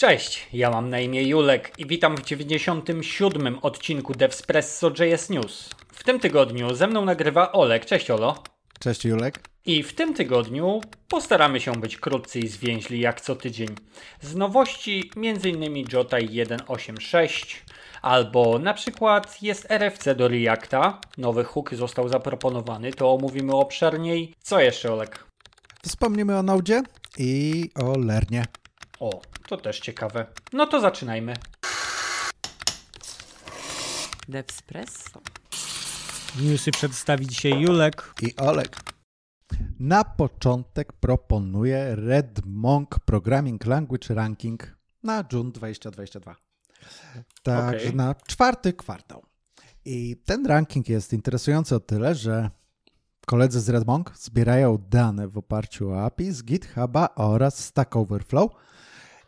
Cześć, ja mam na imię Julek i witam w 97. odcinku Devspresso JS News. W tym tygodniu ze mną nagrywa Olek. Cześć Olo. Cześć Julek. I w tym tygodniu postaramy się być krótcy i zwięźli jak co tydzień. Z nowości m.in. Jotai 1.8.6 albo na przykład jest RFC do Reacta, nowy hook został zaproponowany, to omówimy obszerniej. Co jeszcze Olek? Wspomnimy o Node i o Lernie. O, to też ciekawe. No to zaczynajmy. Devspresso. Newsy przedstawi dzisiaj Julek. I Olek. Na początek proponuję Red Monk Programming Language Ranking na June 2022. Także Okej. na czwarty kwartał. I ten ranking jest interesujący o tyle, że koledzy z Red Monk zbierają dane w oparciu o API z GitHuba oraz Stack Overflow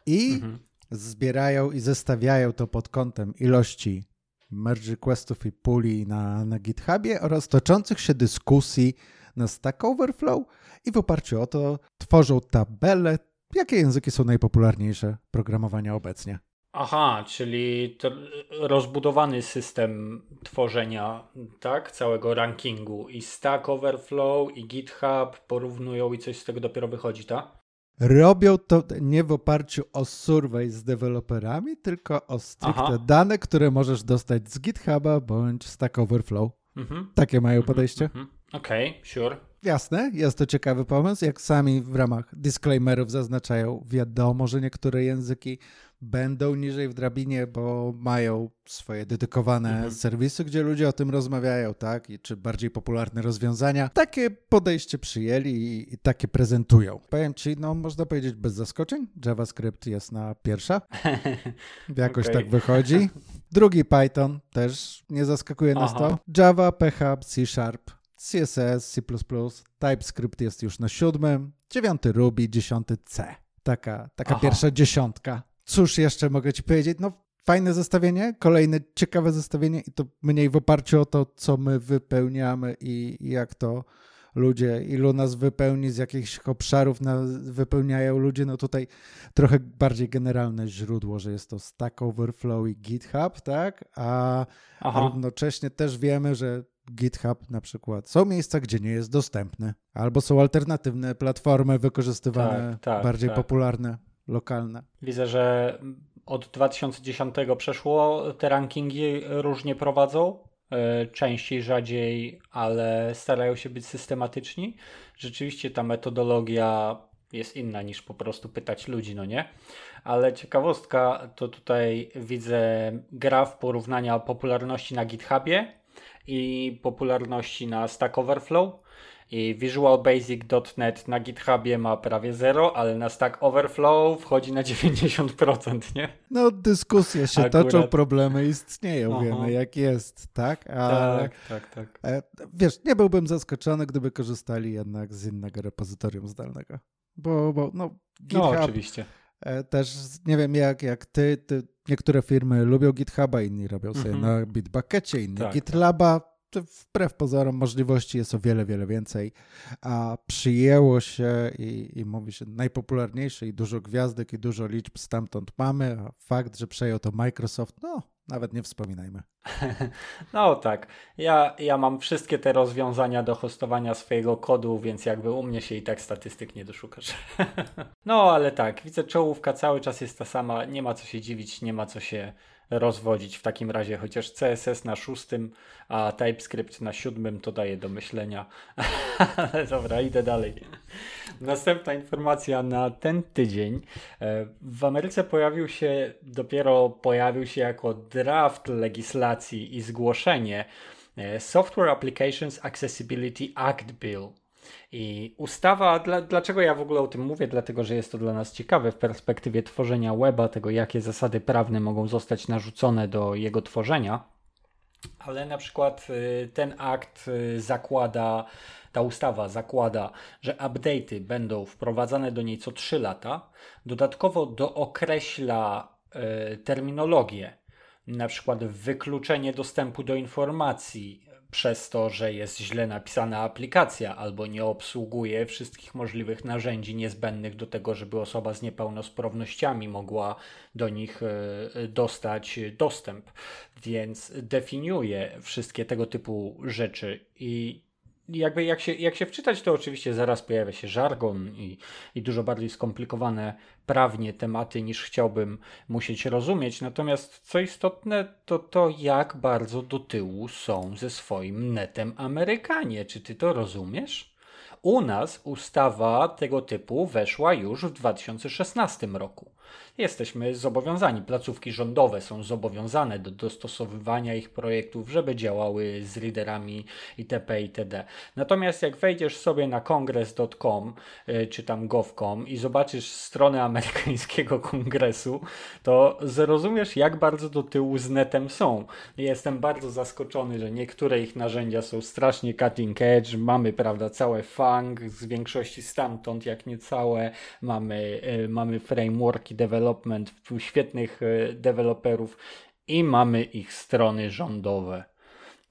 i Mhm. zbierają i zestawiają to pod kątem ilości merge requestów i puli na, na GitHubie oraz toczących się dyskusji na Stack Overflow i w oparciu o to tworzą tabelę, jakie języki są najpopularniejsze programowania obecnie. Aha, czyli rozbudowany system tworzenia, tak, całego rankingu i Stack Overflow i GitHub porównują i coś z tego dopiero wychodzi, tak? Robią to nie w oparciu o survey z deweloperami, tylko o stricte Aha. dane, które możesz dostać z GitHuba bądź Stack Overflow. Mhm. Takie mają podejście. Mhm. Okej, sure. Jasne, jest to ciekawy pomysł. Jak sami w ramach disclaimerów zaznaczają, wiadomo, że niektóre języki będą niżej w drabinie, bo mają swoje dedykowane Mhm. serwisy, gdzie ludzie o tym rozmawiają, tak? I czy bardziej popularne rozwiązania. Takie podejście przyjęli i, i takie prezentują. Powiem ci, no można powiedzieć bez zaskoczeń, JavaScript jest na pierwsza. Jakoś Okej. tak wychodzi. Drugi Python też nie zaskakuje nas Aha. to. Java, PHP, C Sharp, CSS, C++, TypeScript jest już na siódmym, dziewiąty Ruby, dziesiąty C. Taka, taka Aha. pierwsza dziesiątka. Cóż jeszcze mogę ci powiedzieć? No fajne zestawienie, kolejne ciekawe zestawienie i to mniej w oparciu o to, co my wypełniamy i, i jak to ludzie, ilu nas wypełni, z jakich obszarów nas wypełniają ludzie, no tutaj trochę bardziej generalne źródło, że jest to Stack Overflow i GitHub, tak? A Aha, równocześnie też wiemy, że GitHub na przykład są miejsca, gdzie nie jest dostępny, albo są alternatywne platformy wykorzystywane, Tak, tak, bardziej tak. popularne, lokalne. widzę, że od 2010 przeszło, te rankingi różnie prowadzą. e, Częściej, rzadziej, ale starają się być systematyczni. Rzeczywiście ta metodologia jest inna niż po prostu pytać ludzi, no nie? Ale ciekawostka to tutaj widzę graf porównania popularności na GitHubie i popularności na Stack Overflow. I Visual Basic.net na GitHubie ma prawie 0, ale na Stack Overflow wchodzi na 90%, nie? No dyskusje się Akurat. toczą, problemy istnieją, Aha. wiemy jak jest, tak? Ale Tak, tak, tak. e, wiesz, nie byłbym zaskoczony, gdyby korzystali jednak z innego repozytorium zdalnego. Bo, bo no, No, GitHub oczywiście. E, Też nie wiem jak, jak ty, ty, niektóre firmy lubią GitHuba, inni robią sobie Mhm. na Bitbuckecie, inni Tak, GitLaba. Wbrew pozorom możliwości jest o wiele, wiele więcej, a przyjęło się i, i mówi się najpopularniejsze i dużo gwiazdek i dużo liczb stamtąd mamy, a fakt, że przejął to Microsoft, no nawet nie wspominajmy. No tak. Ja, ja mam wszystkie te rozwiązania do hostowania swojego kodu, więc jakby u mnie się i tak statystyk nie doszukasz. No ale tak, widzę czołówka cały czas jest ta sama, nie ma co się dziwić, nie ma co się rozwodzić w takim razie, chociaż CSS na szóstym, a TypeScript na siódmym to daje do myślenia. Ale dobra, idę dalej. Następna informacja na ten tydzień. E, W Ameryce pojawił się, dopiero pojawił się jako draft legislacji i zgłoszenie e, Software Applications Accessibility Act Bill. I ustawa, dla, dlaczego ja w ogóle o tym mówię? Dlatego, że jest to dla nas ciekawe w perspektywie tworzenia weba, tego jakie zasady prawne mogą zostać narzucone do jego tworzenia. Ale na przykład y, ten akt y, zakłada, ta ustawa zakłada, że update'y będą wprowadzane do niej co 3 lata. Dodatkowo dookreśla y, terminologię, na przykład wykluczenie dostępu do informacji, przez to, że jest źle napisana aplikacja albo nie obsługuje wszystkich możliwych narzędzi niezbędnych do tego, żeby osoba z niepełnosprawnościami mogła do nich e, dostać dostęp. Więc definiuje wszystkie tego typu rzeczy i jakby jak się, jak się wczytać, to oczywiście zaraz pojawia się żargon i, i dużo bardziej skomplikowane prawnie tematy niż chciałbym musieć rozumieć. Natomiast co istotne, to to jak bardzo do tyłu są ze swoim netem Amerykanie. Czy ty to rozumiesz? U nas ustawa tego typu weszła już w 2016 roku jesteśmy zobowiązani, placówki rządowe są zobowiązane do dostosowywania ich projektów, żeby działały z readerami itp. itd. Natomiast jak wejdziesz sobie na kongres.com y, czy tam gov.com i zobaczysz stronę amerykańskiego kongresu, to zrozumiesz jak bardzo do tyłu z netem są. Jestem bardzo zaskoczony, że niektóre ich narzędzia są strasznie cutting edge, mamy prawda całe fang z większości stamtąd, jak nie całe, mamy, y, mamy frameworki development, świetnych e, deweloperów i mamy ich strony rządowe.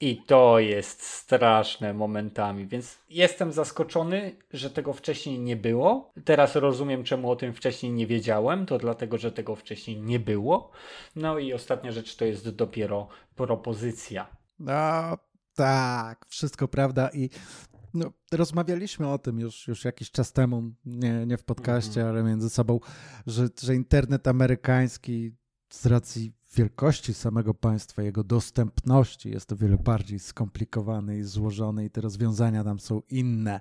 I to jest straszne momentami, więc jestem zaskoczony, że tego wcześniej nie było. Teraz rozumiem, czemu o tym wcześniej nie wiedziałem. To dlatego, że tego wcześniej nie było. No i ostatnia rzecz to jest dopiero propozycja. No tak, wszystko prawda. I no, rozmawialiśmy o tym już, już jakiś czas temu, nie, nie w podcaście, mm -hmm. ale między sobą, że, że internet amerykański z racji wielkości samego państwa, jego dostępności jest o wiele bardziej skomplikowany i złożony i te rozwiązania tam są inne.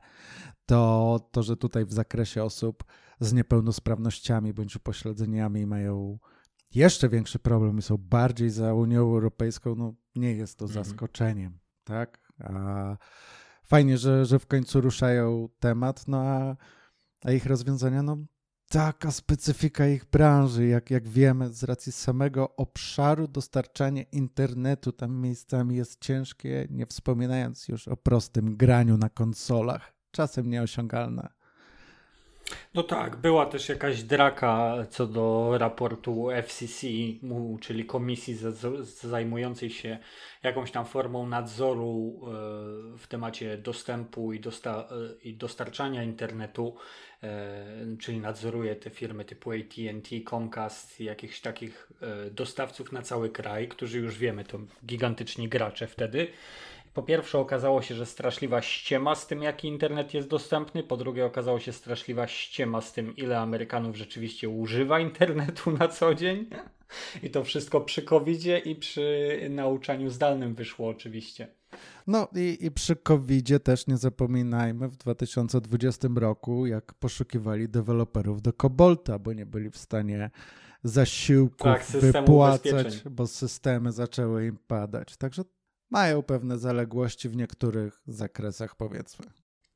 To, to że tutaj w zakresie osób z niepełnosprawnościami bądź upośledzeniami mają jeszcze większy problem i są bardziej za Unią Europejską, no nie jest to mhm. zaskoczeniem, tak? A fajnie, że, że w końcu ruszają temat, no a, a ich rozwiązania, no taka specyfika ich branży, jak, jak wiemy, z racji samego obszaru dostarczania internetu tam miejscami jest ciężkie, nie wspominając już o prostym graniu na konsolach, czasem nieosiągalne. No tak, była też jakaś draka co do raportu FCC, czyli komisji zajmującej się jakąś tam formą nadzoru e, w temacie dostępu i, e, dostarczania internetu, e, czyli nadzoruje te firmy typu AT&T, Comcast, jakichś takich dostawców na cały kraj, którzy już wiemy, to gigantyczni gracze wtedy. Po pierwsze okazało się, że straszliwa ściema z tym, jaki internet jest dostępny. Po drugie okazało się straszliwa ściema z tym, ile Amerykanów rzeczywiście używa internetu na co dzień. I to wszystko przy covid i przy nauczaniu zdalnym wyszło oczywiście. No i, i przy covid też nie zapominajmy w 2020 roku, jak poszukiwali deweloperów do Cobolta, bo nie byli w stanie zasiłków tak, wypłacać, bo systemy zaczęły im padać. Także mają pewne zaległości w niektórych zakresach, powiedzmy.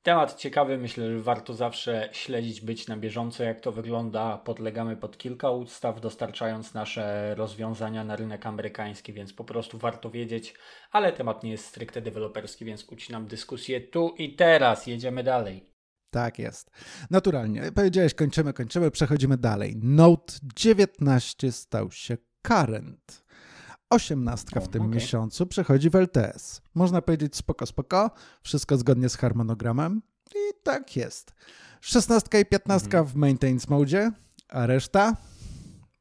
Temat ciekawy, myślę, że warto zawsze śledzić, być na bieżąco, jak to wygląda. Podlegamy pod kilka ustaw, dostarczając nasze rozwiązania na rynek amerykański, więc po prostu warto wiedzieć, ale temat nie jest stricte deweloperski, więc ucinam dyskusję tu i teraz. Jedziemy dalej. Tak jest. Naturalnie. Powiedziałeś, kończymy, kończymy, przechodzimy dalej. Note 19 stał się current. Osiemnastka w tym okay. miesiącu przechodzi w LTS. Można powiedzieć spoko, spoko, wszystko zgodnie z harmonogramem i tak jest. Szesnastka i piętnastka mhm. w maintenance mode, a reszta?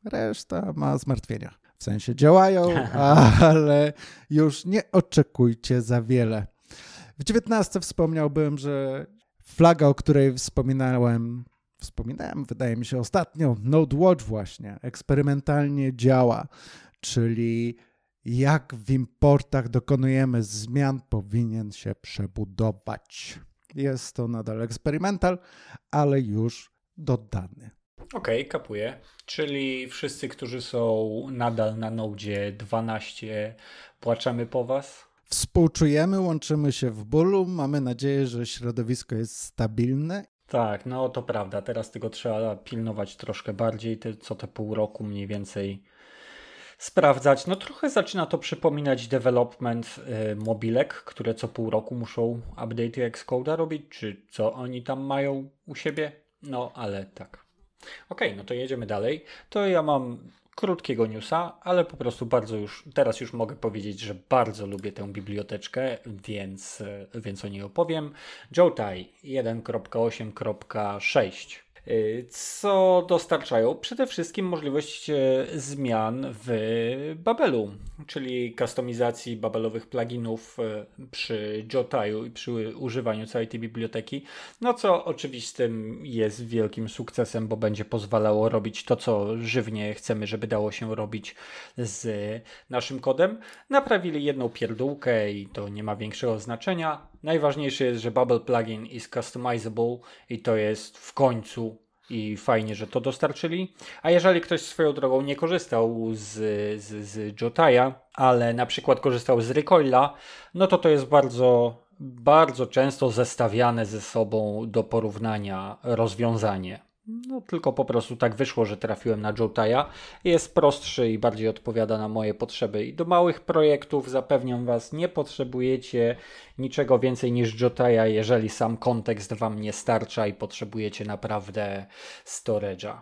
Reszta ma zmartwienia. W sensie działają, ale już nie oczekujcie za wiele. W dziewiętnastce wspomniałbym, że flaga, o której wspominałem, wspominałem, wydaje mi się ostatnio, Node Watch właśnie, eksperymentalnie działa czyli jak w importach dokonujemy zmian, powinien się przebudować. Jest to nadal eksperymental, ale już dodany. Okej, okay, kapuję. Czyli wszyscy, którzy są nadal na Node 12, płaczemy po was? Współczujemy, łączymy się w bólu. Mamy nadzieję, że środowisko jest stabilne. Tak, no to prawda. Teraz tego trzeba pilnować troszkę bardziej. Co te pół roku mniej więcej sprawdzać. No trochę zaczyna to przypominać development y, mobilek, które co pół roku muszą update Xcode'a robić, czy co oni tam mają u siebie. No ale tak. Ok, no to jedziemy dalej. To ja mam krótkiego newsa, ale po prostu bardzo już, teraz już mogę powiedzieć, że bardzo lubię tę biblioteczkę, więc, więc o niej opowiem. Joutai 1.8.6 Y, co dostarczają przede wszystkim możliwość e, zmian w Babelu, czyli kustomizacji babelowych pluginów e, przy Jotaju i przy używaniu całej tej biblioteki, no co oczywistym jest wielkim sukcesem, bo będzie pozwalało robić to, co żywnie chcemy, żeby dało się robić z naszym kodem. Naprawili jedną pierdółkę i to nie ma większego znaczenia. Najważniejsze jest, że Bubble plugin is customizable i to jest w końcu i fajnie, że to dostarczyli. A jeżeli ktoś swoją drogą nie korzystał z, z, z Jotaya, ale na przykład korzystał z Recoila, no to to jest bardzo, bardzo często zestawiane ze sobą do porównania rozwiązanie. No tylko po prostu tak wyszło, że trafiłem na Jotaya. Jest prostszy i bardziej odpowiada na moje potrzeby. I do małych projektów zapewniam Was, nie potrzebujecie niczego więcej niż Jotaya, jeżeli sam kontekst Wam nie starcza i potrzebujecie naprawdę storage'a.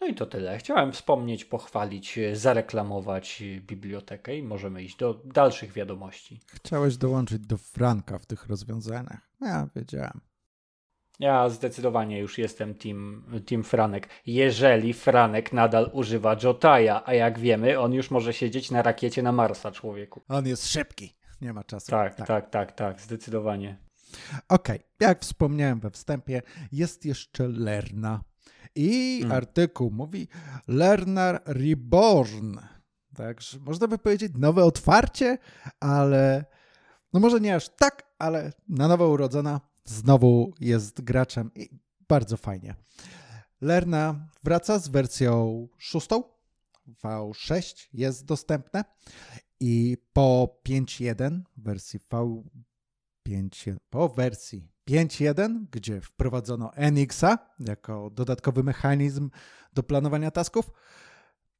No i to tyle. Chciałem wspomnieć, pochwalić, zareklamować bibliotekę i możemy iść do dalszych wiadomości. Chciałeś dołączyć do Franka w tych rozwiązaniach. Ja wiedziałem. Ja zdecydowanie już jestem team, team Franek. Jeżeli Franek nadal używa Jotaja, a jak wiemy, on już może siedzieć na rakiecie na Marsa, człowieku. On jest szybki, nie ma czasu. Tak, tak, tak, tak, tak zdecydowanie. Okej, okay. jak wspomniałem we wstępie, jest jeszcze Lerna. I hmm. artykuł mówi Lerner Reborn. Także można by powiedzieć nowe otwarcie, ale no może nie aż tak, ale na nowo urodzona znowu jest graczem i bardzo fajnie. Lerna wraca z wersją szóstą. V6 jest dostępne i po 5.1 wersji V5 po wersji 5.1, gdzie wprowadzono NX-a jako dodatkowy mechanizm do planowania tasków,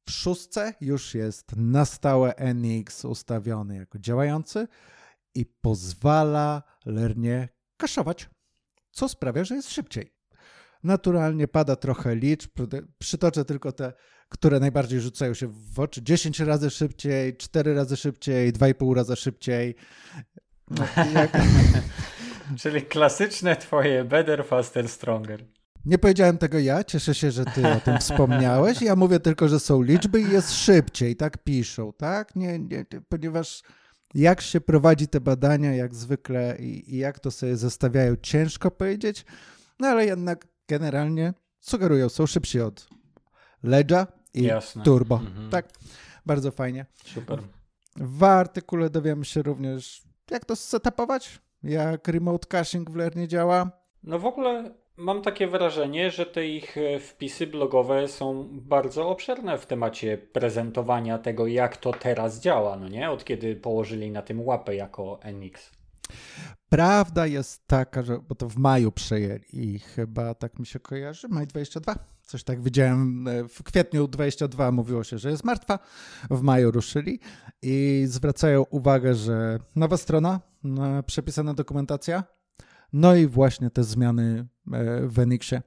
w szóstce już jest na stałe NX ustawiony jako działający i pozwala Lernie kaszować, co sprawia, że jest szybciej. Naturalnie pada trochę liczb, przytoczę tylko te, które najbardziej rzucają się w oczy. 10 razy szybciej, 4 razy szybciej, 2,5 razy szybciej. No, jak... Czyli klasyczne twoje better, faster, stronger. Nie powiedziałem tego ja, cieszę się, że ty o tym wspomniałeś. Ja mówię tylko, że są liczby i jest szybciej, tak piszą, tak? Nie, nie, ponieważ jak się prowadzi te badania, jak zwykle i, i jak to sobie zestawiają, ciężko powiedzieć, no ale jednak generalnie sugerują, są szybsi od Ledge'a i Jasne. Turbo. Mhm. Tak, bardzo fajnie. Super. W artykule dowiemy się również, jak to setupować, jak remote caching w Lernie działa. No w ogóle Mam takie wrażenie, że te ich e, wpisy blogowe są bardzo obszerne w temacie prezentowania tego, jak to teraz działa, no nie? Od kiedy położyli na tym łapę jako NX. Prawda jest taka, że bo to w maju przejęli i chyba tak mi się kojarzy, maj 22. Coś tak widziałem e, w kwietniu 22 mówiło się, że jest martwa. W maju ruszyli i zwracają uwagę, że nowa strona, przepisana dokumentacja, no i właśnie te zmiany e, w Enixie.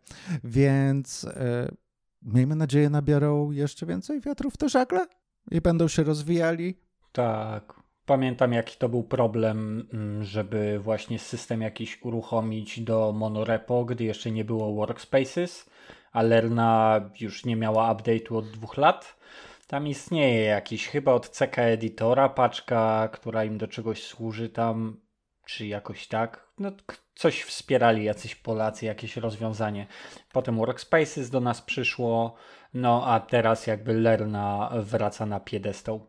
Więc e, miejmy nadzieję, nabiorą jeszcze więcej wiatrów w te żagle i będą się rozwijali. Tak. Pamiętam, jaki to był problem, mm, żeby właśnie system jakiś uruchomić do monorepo, gdy jeszcze nie było workspaces, a Lerna już nie miała update'u od dwóch lat. Tam istnieje jakiś chyba od CK Editora paczka, która im do czegoś służy tam, czy jakoś tak. No, coś wspierali jacyś Polacy, jakieś rozwiązanie. Potem Workspaces do nas przyszło, no a teraz jakby Lerna wraca na piedestał.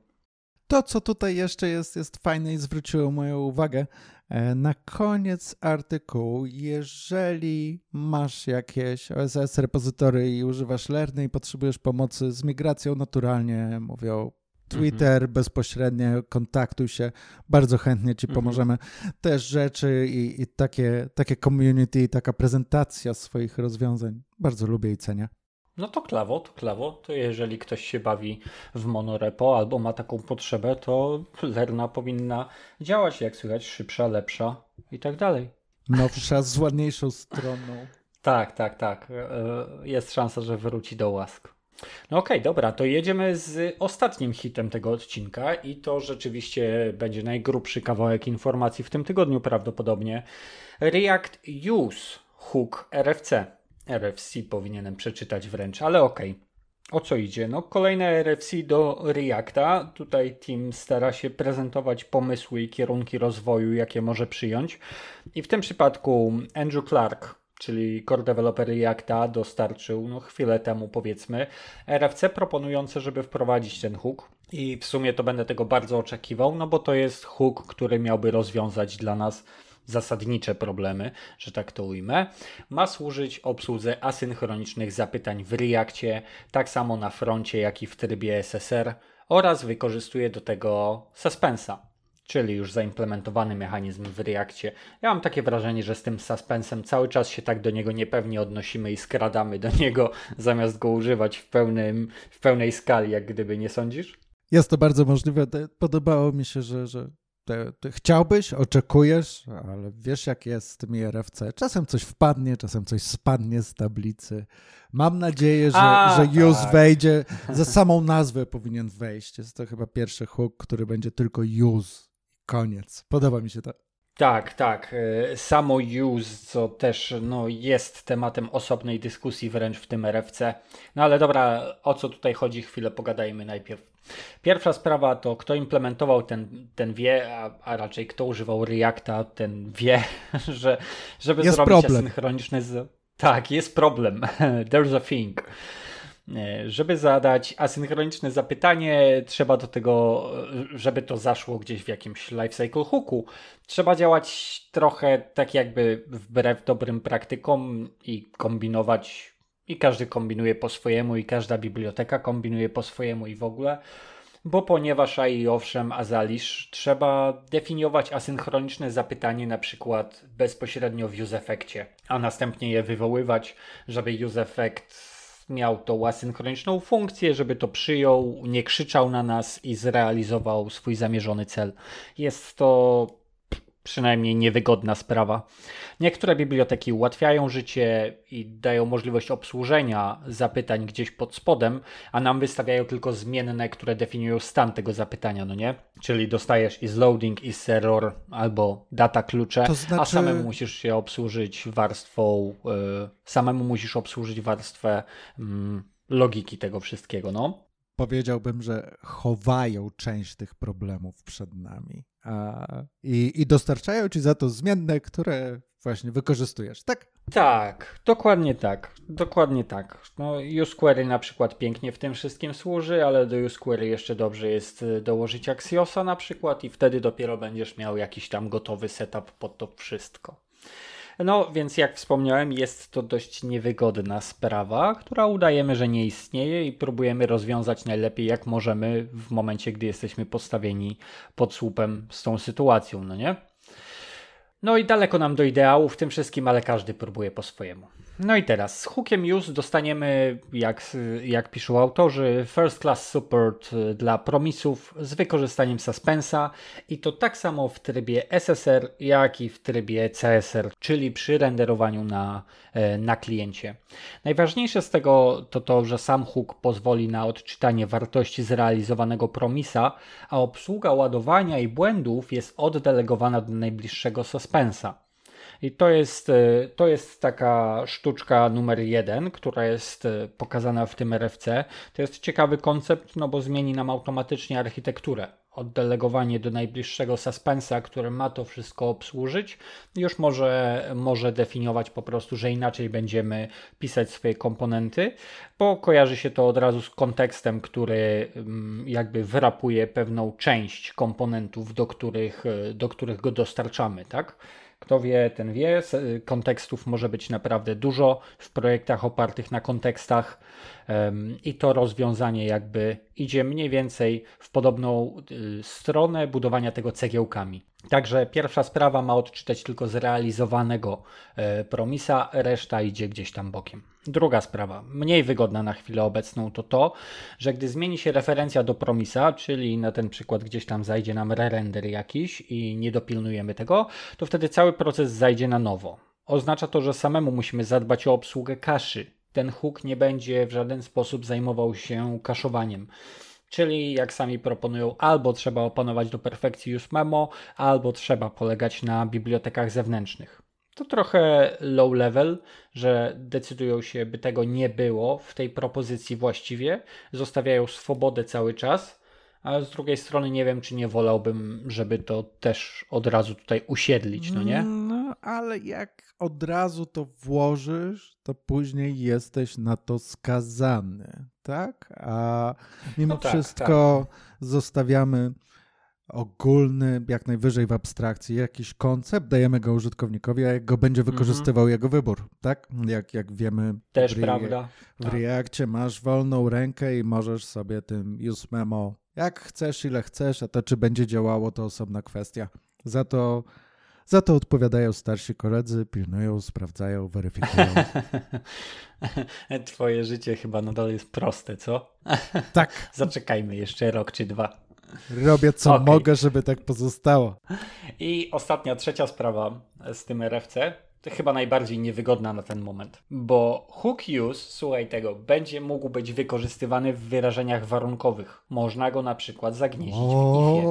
To, co tutaj jeszcze jest, jest fajne i zwróciło moją uwagę. E, na koniec artykułu, jeżeli masz jakieś OSS repozytory i używasz Lerny i potrzebujesz pomocy z migracją, naturalnie mówią Twitter mhm. bezpośrednio, kontaktuj się, bardzo chętnie Ci mhm. pomożemy. Mhm. Też rzeczy i, i, takie, takie community, taka prezentacja swoich rozwiązań bardzo lubię i cenię. No to klawo, to klawo. To jeżeli ktoś się bawi w monorepo albo ma taką potrzebę, to Lerna powinna działać, jak słychać, szybsza, lepsza i tak dalej. Nowsza, z ładniejszą stroną. Tak, tak, tak. E, jest szansa, że wróci do łask. No okej, okay, dobra, to jedziemy z ostatnim hitem tego odcinka i to rzeczywiście będzie najgrubszy kawałek informacji w tym tygodniu prawdopodobnie. React Use hook RFC. RFC powinienem przeczytać wręcz, ale okej. Okay. O co idzie? No kolejne RFC do Reacta. Tutaj team stara się prezentować pomysły i kierunki rozwoju, jakie może przyjąć. I w tym przypadku Andrew Clark, czyli core developer Reacta, dostarczył no, chwilę temu powiedzmy RFC proponujące, żeby wprowadzić ten hook. I w sumie to będę tego bardzo oczekiwał, no bo to jest hook, który miałby rozwiązać dla nas zasadnicze problemy, że tak to ujmę, ma służyć obsłudze asynchronicznych zapytań w Reactie, tak samo na froncie, jak i w trybie SSR oraz wykorzystuje do tego suspensa, czyli już zaimplementowany mechanizm w Reactie. Ja mam takie wrażenie, że z tym suspensem cały czas się tak do niego niepewnie odnosimy i skradamy do niego, zamiast go używać w, pełnym, w pełnej skali, jak gdyby, nie sądzisz? Jest to bardzo możliwe. Podobało mi się, że, że te, te chciałbyś, oczekujesz, ale wiesz jak jest z tymi RFC. Czasem coś wpadnie, czasem coś spadnie z tablicy. Mam nadzieję, że, A, że tak. use wejdzie. Za samą nazwę powinien wejść. Jest to chyba pierwszy hook, który będzie tylko use. Koniec. Podoba mi się to. Tak, tak. E, samo use, co też no, jest tematem osobnej dyskusji wręcz w tym RFC. No ale dobra, o co tutaj chodzi, chwilę pogadajmy najpierw. Pierwsza sprawa to kto implementował ten, ten wie, a, a raczej kto używał Reacta, ten wie, że żeby jest zrobić problem. asynchroniczny... Z... Tak, jest problem. There's a thing. E, żeby zadać asynchroniczne zapytanie, trzeba do tego, e, żeby to zaszło gdzieś w jakimś lifecycle hooku, trzeba działać trochę tak jakby wbrew dobrym praktykom i kombinować. I każdy kombinuje po swojemu, i każda biblioteka kombinuje po swojemu, i w ogóle. Bo ponieważ a i owszem, a zalisz, trzeba definiować asynchroniczne zapytanie na przykład bezpośrednio w useEffectie, a następnie je wywoływać, żeby useEffect miał tą asynchroniczną funkcję, żeby to przyjął, nie krzyczał na nas i zrealizował swój zamierzony cel. Jest to przynajmniej niewygodna sprawa. Niektóre biblioteki ułatwiają życie i dają możliwość obsłużenia zapytań gdzieś pod spodem, a nam wystawiają tylko zmienne, które definiują stan tego zapytania, no nie? Czyli dostajesz is loading, is error albo data klucze, to znaczy... a samemu musisz się obsłużyć warstwą, yy, samemu musisz obsłużyć warstwę yy, logiki tego wszystkiego, no powiedziałbym, że chowają część tych problemów przed nami i, i dostarczają ci za to zmienne, które właśnie wykorzystujesz, tak? Tak, dokładnie tak. Dokładnie tak. No, useQuery na przykład pięknie w tym wszystkim służy, ale do useQuery jeszcze dobrze jest y, dołożyć Axiosa na przykład i wtedy dopiero będziesz miał jakiś tam gotowy setup pod to wszystko. No więc jak wspomniałem, jest to dość niewygodna sprawa, która udajemy, że nie istnieje i próbujemy rozwiązać najlepiej jak możemy w momencie, gdy jesteśmy postawieni pod słupem z tą sytuacją, no nie? No i daleko nam do ideału w tym wszystkim, ale każdy próbuje po swojemu. No i teraz z hookiem już dostaniemy, jak, jak piszą autorzy, first class support dla promisów z wykorzystaniem suspensa i to tak samo w trybie SSR, jak i w trybie CSR, czyli przy renderowaniu na, e, na kliencie. Najważniejsze z tego to to, że sam hook pozwoli na odczytanie wartości zrealizowanego promisa, a obsługa ładowania i błędów jest oddelegowana do najbliższego suspensa. I to jest, e, to jest taka sztuczka numer jeden, która jest e, pokazana w tym RFC. To jest ciekawy koncept, no bo zmieni nam automatycznie architekturę. Oddelegowanie do najbliższego suspensa, który ma to wszystko obsłużyć, już może, może definiować po prostu, że inaczej będziemy pisać swoje komponenty, bo kojarzy się to od razu z kontekstem, który mm, jakby wyrapuje pewną część komponentów, do których, e, do których go dostarczamy, tak? Kto wie, ten wie. Kontekstów może być naprawdę dużo w projektach opartych na kontekstach i to rozwiązanie jakby idzie mniej więcej w podobną y, stronę budowania tego cegiełkami. Także pierwsza sprawa ma odczytać tylko zrealizowanego e, promisa, reszta idzie gdzieś tam bokiem. Druga sprawa, mniej wygodna na chwilę obecną, to to, że gdy zmieni się referencja do promisa, czyli na ten przykład gdzieś tam zajdzie nam re-render jakiś i nie dopilnujemy tego, to wtedy cały proces zajdzie na nowo. Oznacza to, że samemu musimy zadbać o obsługę kaszy ten hook nie będzie w żaden sposób zajmował się kaszowaniem. Czyli jak sami proponują, albo trzeba opanować do perfekcji już memo, albo trzeba polegać na bibliotekach zewnętrznych. To trochę low level, że decydują się, by tego nie było w tej propozycji właściwie, zostawiają swobodę cały czas, ale z drugiej strony nie wiem, czy nie wolałbym, żeby to też od razu tutaj usiedlić, no nie? No, ale jak od razu to włożysz, to później jesteś na to skazany, tak? A mimo No tak, wszystko zostawiamy ogólny, jak najwyżej w abstrakcji, jakiś koncept, dajemy go użytkownikowi, a jak go będzie wykorzystywał jego wybór, tak? Jak, jak wiemy Mhm. Też w, prawda. w Tak. Reakcie masz wolną rękę i możesz sobie tym use memo jak chcesz, ile chcesz, a to czy będzie działało, to osobna kwestia. Za to, za to odpowiadają starsi koledzy, pilnują, sprawdzają, weryfikują. Twoje życie chyba nadal jest proste, co? tak, Zaczekajmy jeszcze rok czy dwa. robię co Okej. mogę, żeby tak pozostało. I ostatnia, trzecia sprawa z tym RFC, to chyba najbardziej niewygodna na ten moment, bo hook use, słuchaj tego, będzie mógł być wykorzystywany w wyrażeniach warunkowych. Można go na przykład zagnieździć w ifie.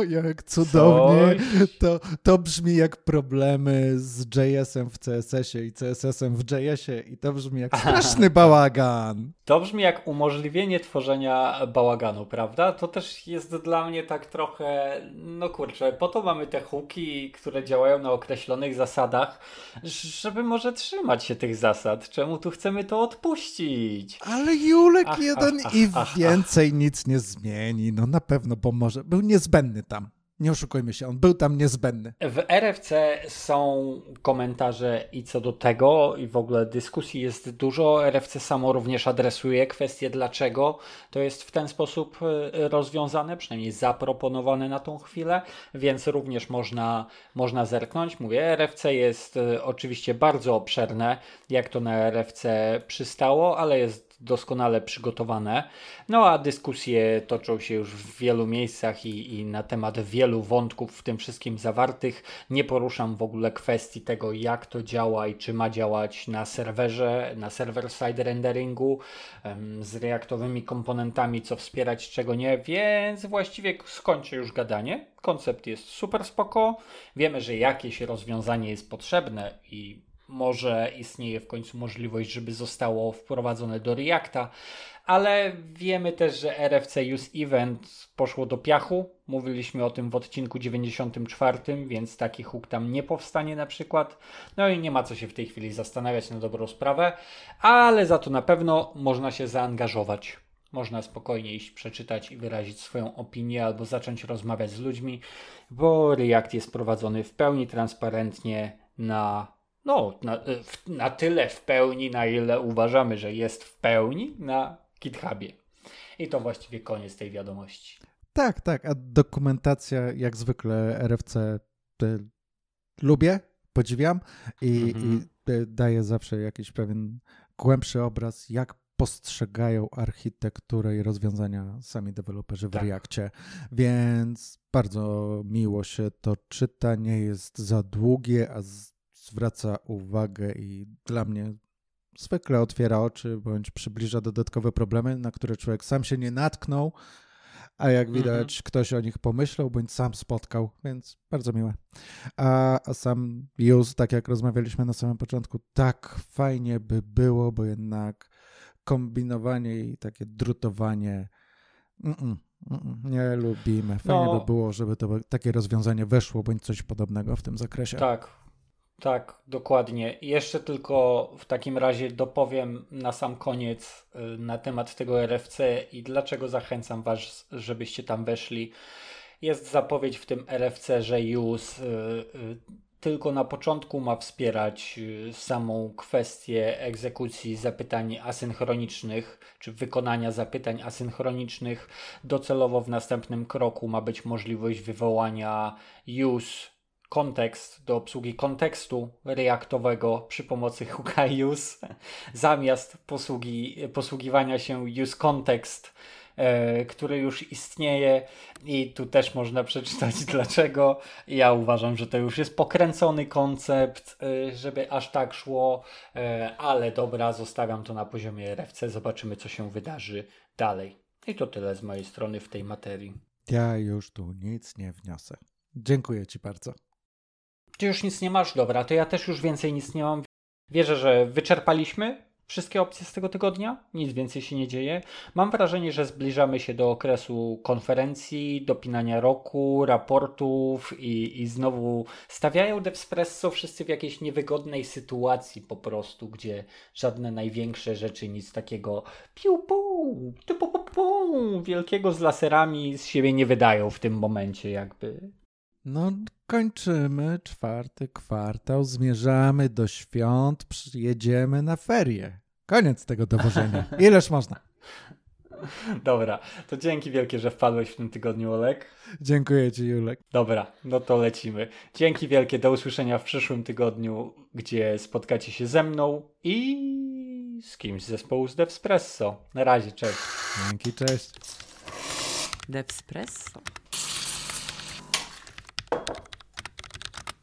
O, jak cudownie. Coś. To, to brzmi jak problemy z JS-em w CSS-ie i CSS-em w JS-ie i to brzmi jak straszny bałagan. To brzmi jak umożliwienie tworzenia bałaganu, prawda? To też jest dla mnie tak trochę, no kurczę, po to mamy te hooki, które działają na określonych zasadach, żeby może trzymać się tych zasad. Czemu tu chcemy to odpuścić? Ale Julek Ach, jeden ach, i ach, ach, więcej nic nie zmieni. No na pewno, bo może był niezbędny. Nie oszukujmy się, on był tam niezbędny. W RFC są komentarze i co do tego, i w ogóle dyskusji jest dużo. RFC samo również adresuje kwestię, dlaczego to jest w ten sposób e, rozwiązane, przynajmniej zaproponowane na tą chwilę, więc również można, można zerknąć. Mówię, RFC jest e, oczywiście bardzo obszerne, jak to na RFC przystało, ale jest doskonale przygotowane. No a dyskusje toczą się już w wielu miejscach i, i na temat wielu wątków w tym wszystkim zawartych. Nie poruszam w ogóle kwestii tego, jak to działa i czy ma działać na serwerze, na server-side renderingu z reaktowymi komponentami, co wspierać, czego nie, więc właściwie skończę już gadanie. Koncept jest super spoko. Wiemy, że jakieś rozwiązanie jest potrzebne i może istnieje w końcu możliwość, żeby zostało wprowadzone do Reacta, ale wiemy też, że RFC Use Event poszło do piachu. Mówiliśmy o tym w odcinku 94, więc taki hook tam nie powstanie na przykład. No i nie ma co się w tej chwili zastanawiać na dobrą sprawę, ale za to na pewno można się zaangażować. Można spokojnie iść przeczytać i wyrazić swoją opinię albo zacząć rozmawiać z ludźmi, bo React jest prowadzony w pełni transparentnie na no, na, w, na tyle w pełni, na ile uważamy, że jest w pełni na GitHubie. I to właściwie koniec tej wiadomości. Tak, tak, a dokumentacja jak zwykle RFC y, lubię, podziwiam i, Mhm. i daje zawsze jakiś pewien głębszy obraz, jak postrzegają architekturę i rozwiązania sami deweloperzy w Tak. Reakcie, więc bardzo miło się to czyta, nie jest za długie, a z, zwraca uwagę i dla mnie zwykle otwiera oczy bądź przybliża dodatkowe problemy, na które człowiek sam się nie natknął, a jak Mhm. widać, ktoś o nich pomyślał bądź sam spotkał, więc bardzo miłe. A, a sam use, tak jak rozmawialiśmy na samym początku, tak fajnie by było, bo jednak kombinowanie i takie drutowanie mm-mm, mm-mm, nie lubimy. Fajnie No. by było, żeby to takie rozwiązanie weszło bądź coś podobnego w tym zakresie. Tak, tak, dokładnie. Jeszcze tylko w takim razie dopowiem na sam koniec y, na temat tego RFC i dlaczego zachęcam Was, żebyście tam weszli. Jest zapowiedź w tym RFC, że use y, y, tylko na początku ma wspierać samą kwestię egzekucji zapytań asynchronicznych, czy wykonania zapytań asynchronicznych. Docelowo w następnym kroku ma być możliwość wywołania use kontekst do obsługi kontekstu reaktowego przy pomocy hooka use zamiast posługi, posługiwania się use context e, który już istnieje i tu też można przeczytać dlaczego. Ja uważam, że to już jest pokręcony koncept, e, żeby aż tak szło, e, ale dobra, zostawiam to na poziomie RFC, zobaczymy co się wydarzy dalej. I to tyle z mojej strony w tej materii. Ja już tu nic nie wniosę. Dziękuję Ci bardzo. Ty już nic nie masz? Dobra, to ja też już więcej nic nie mam. Wierzę, że wyczerpaliśmy wszystkie opcje z tego tygodnia, nic więcej się nie dzieje. Mam wrażenie, że zbliżamy się do okresu konferencji, dopinania roku, raportów i, i znowu stawiają Devspresso wszyscy w jakiejś niewygodnej sytuacji po prostu, gdzie żadne największe rzeczy, nic takiego piu pu, tu, pu, pu, pu, wielkiego z laserami z siebie nie wydają w tym momencie jakby. No, kończymy czwarty kwartał, zmierzamy do świąt, jedziemy na ferie. Koniec tego dowożenia. Ileż można. Dobra, to dzięki wielkie, że wpadłeś w tym tygodniu, Olek. Dziękuję Ci, Julek. Dobra, no to lecimy. Dzięki wielkie, do usłyszenia w przyszłym tygodniu, gdzie spotkacie się ze mną i z kimś z zespołu z Devspresso. Na razie, cześć. Dzięki, cześć. Devspresso.